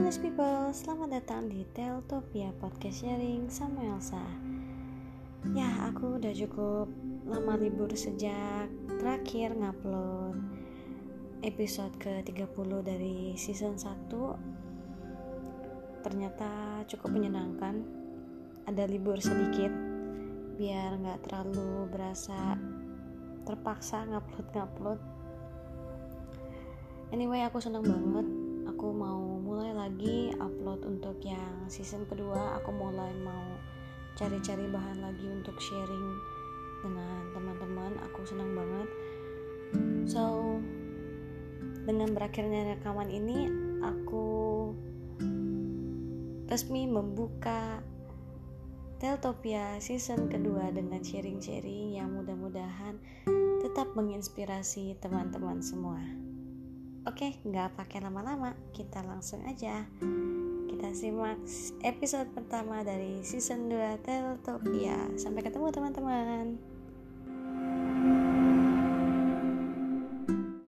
Nice people, selamat datang di Teltopia Podcast Sharing sama Elsa. Ya, aku udah cukup lama libur sejak terakhir ngupload episode ke-30 dari season 1 Ternyata cukup menyenangkan. Ada libur sedikit Biar gak terlalu berasa terpaksa ngupload-ngupload. Anyway, aku senang banget. Aku mau mulai lagi upload untuk yang season kedua. Aku mulai mau cari-cari bahan lagi untuk sharing dengan teman-teman. Aku senang banget. So dengan berakhirnya rekaman ini aku resmi membuka Teltopia season kedua dengan sharing-sharing yang mudah-mudahan tetap menginspirasi teman-teman semua. Oke, nggak pakai lama-lama, kita langsung aja. Kita simak episode pertama dari season 2 Teltopia. Sampai ketemu teman-teman.